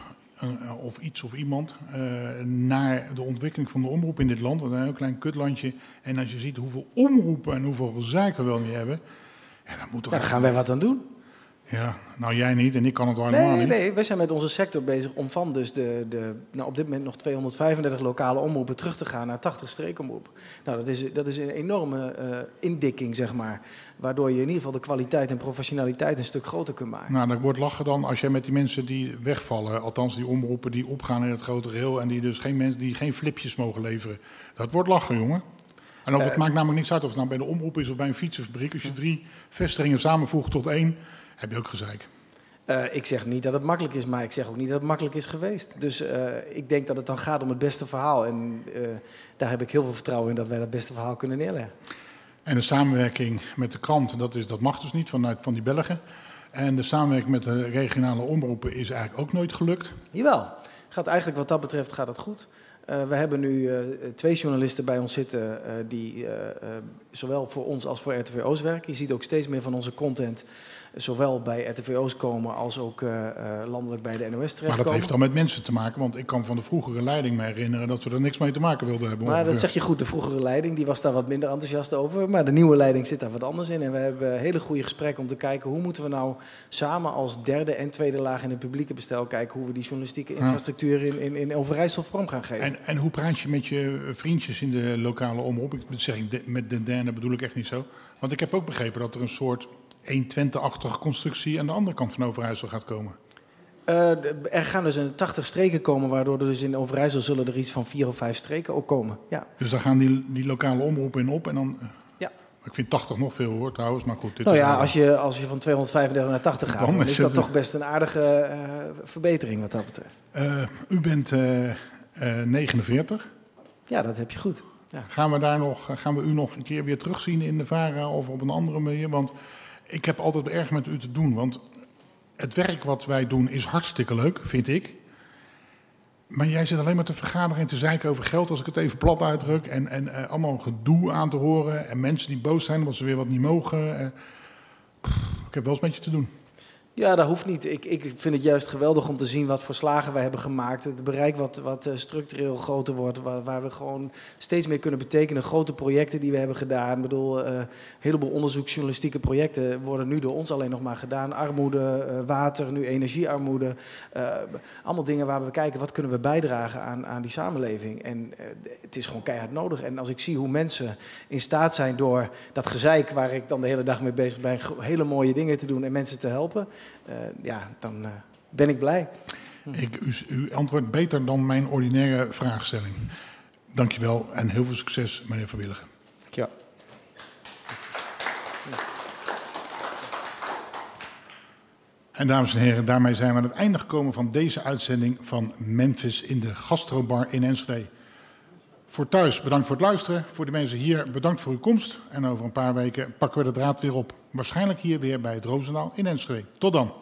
uh, of iets of iemand uh, naar de ontwikkeling van de omroep in dit land. Want een heel klein kutlandje. En als je ziet hoeveel omroepen en hoeveel zaken we wel niet hebben. Dan moet toch daar gaan wij wat aan doen. Ja, nou jij niet en ik kan het wel helemaal nee, niet. Nee, we zijn met onze sector bezig om van dus de, de nou op dit moment nog 235 lokale omroepen terug te gaan naar 80 streekomroepen. Nou, dat is, dat is een enorme uh, indikking, zeg maar. Waardoor je in ieder geval de kwaliteit en professionaliteit een stuk groter kunt maken. Nou, dat wordt lachen dan als jij met die mensen die wegvallen, althans die omroepen die opgaan in het grote geheel en die dus geen mensen die geen flipjes mogen leveren. Dat wordt lachen, jongen. En of het uh, maakt namelijk niks uit of het nou bij de omroep is of bij een fietsenfabriek. Als je drie vestigingen samenvoegt tot één, heb je ook gezeik. Uh, ik zeg niet dat het makkelijk is, maar ik zeg ook niet dat het makkelijk is geweest. Dus uh, ik denk dat het dan gaat om het beste verhaal. En uh, daar heb ik heel veel vertrouwen in dat wij dat beste verhaal kunnen neerleggen. En de samenwerking met de krant, dat, is, dat mag dus niet vanuit van die Belgen. En de samenwerking met de regionale omroepen is eigenlijk ook nooit gelukt. Jawel, gaat eigenlijk wat dat betreft gaat het goed. Uh, we hebben nu uh, twee journalisten bij ons zitten uh, die zowel voor ons als voor RTVO's werken. Je ziet ook steeds meer van onze content zowel bij RTVO's komen als ook uh, uh, landelijk bij de NOS terechtkomen. Maar dat heeft dan met mensen te maken, want ik kan van de vroegere leiding me herinneren dat ze er niks mee te maken wilden hebben. Maar ongeveer. dat zeg je goed, de vroegere leiding die was daar wat minder enthousiast over, maar de nieuwe leiding zit daar wat anders in. En we hebben hele goede gesprekken om te kijken hoe moeten we nou samen als derde en tweede laag in het publieke bestel kijken hoe we die journalistieke infrastructuur in, in, in Overijssel vorm gaan geven. En, en hoe praat je met je vriendjes in de lokale omroep? Ik zeg met de derde bedoel ik echt niet zo. Want ik heb ook begrepen dat er een soort 1 Twente-achtige constructie aan de andere kant van Overijssel gaat komen? Uh, er gaan dus een 80 streken komen, waardoor er dus in Overijssel zullen er iets van vier of vijf streken ook komen. Ja. Dus daar gaan die, die lokale omroepen in op en dan... Ja. Ik vind 80 nog veel hoor trouwens, maar goed. Dit nou is ja, als je, als je van 235 naar 80 gaat, dan, dan is, dat toch best een aardige uh, verbetering wat dat betreft. Uh, u bent 49. Ja, dat heb je goed. Ja. Gaan, we daar nog, gaan we u nog een keer weer terugzien in de VARA of op een andere manier? Want ik heb altijd erg met u te doen, want het werk wat wij doen is hartstikke leuk, vind ik. Maar jij zit alleen maar te vergaderen en te zeiken over geld, als ik het even plat uitdruk. En, en uh, allemaal gedoe aan te horen. En mensen die boos zijn omdat ze weer wat niet mogen. Pff, ik heb wel eens met je te doen. Ja, dat hoeft niet. Ik, ik vind het juist geweldig om te zien wat voor slagen wij hebben gemaakt. Het bereik wat, wat structureel groter wordt, waar, waar, we gewoon steeds meer kunnen betekenen. Grote projecten die we hebben gedaan. Ik bedoel, uh, een heleboel onderzoeksjournalistieke projecten worden nu door ons alleen nog maar gedaan. Armoede, uh, water, nu energiearmoede. Allemaal dingen waar we kijken wat kunnen we bijdragen aan, aan die samenleving. En het is gewoon keihard nodig. En als ik zie hoe mensen in staat zijn door dat gezeik waar ik dan de hele dag mee bezig ben, hele mooie dingen te doen en mensen te helpen. Uh, ja, dan uh, ben ik blij. Ik, u, u antwoordt beter dan mijn ordinaire vraagstelling. Dankjewel en heel veel succes, meneer Van Willigen. Ja. En dames en heren, daarmee zijn we aan het einde gekomen van deze uitzending van Memphis in de Gastrobar in Enschede. Voor thuis bedankt voor het luisteren. Voor de mensen hier bedankt voor uw komst. En over een paar weken pakken we de draad weer op. Waarschijnlijk hier weer bij het Roosendaal in Enschede. Tot dan.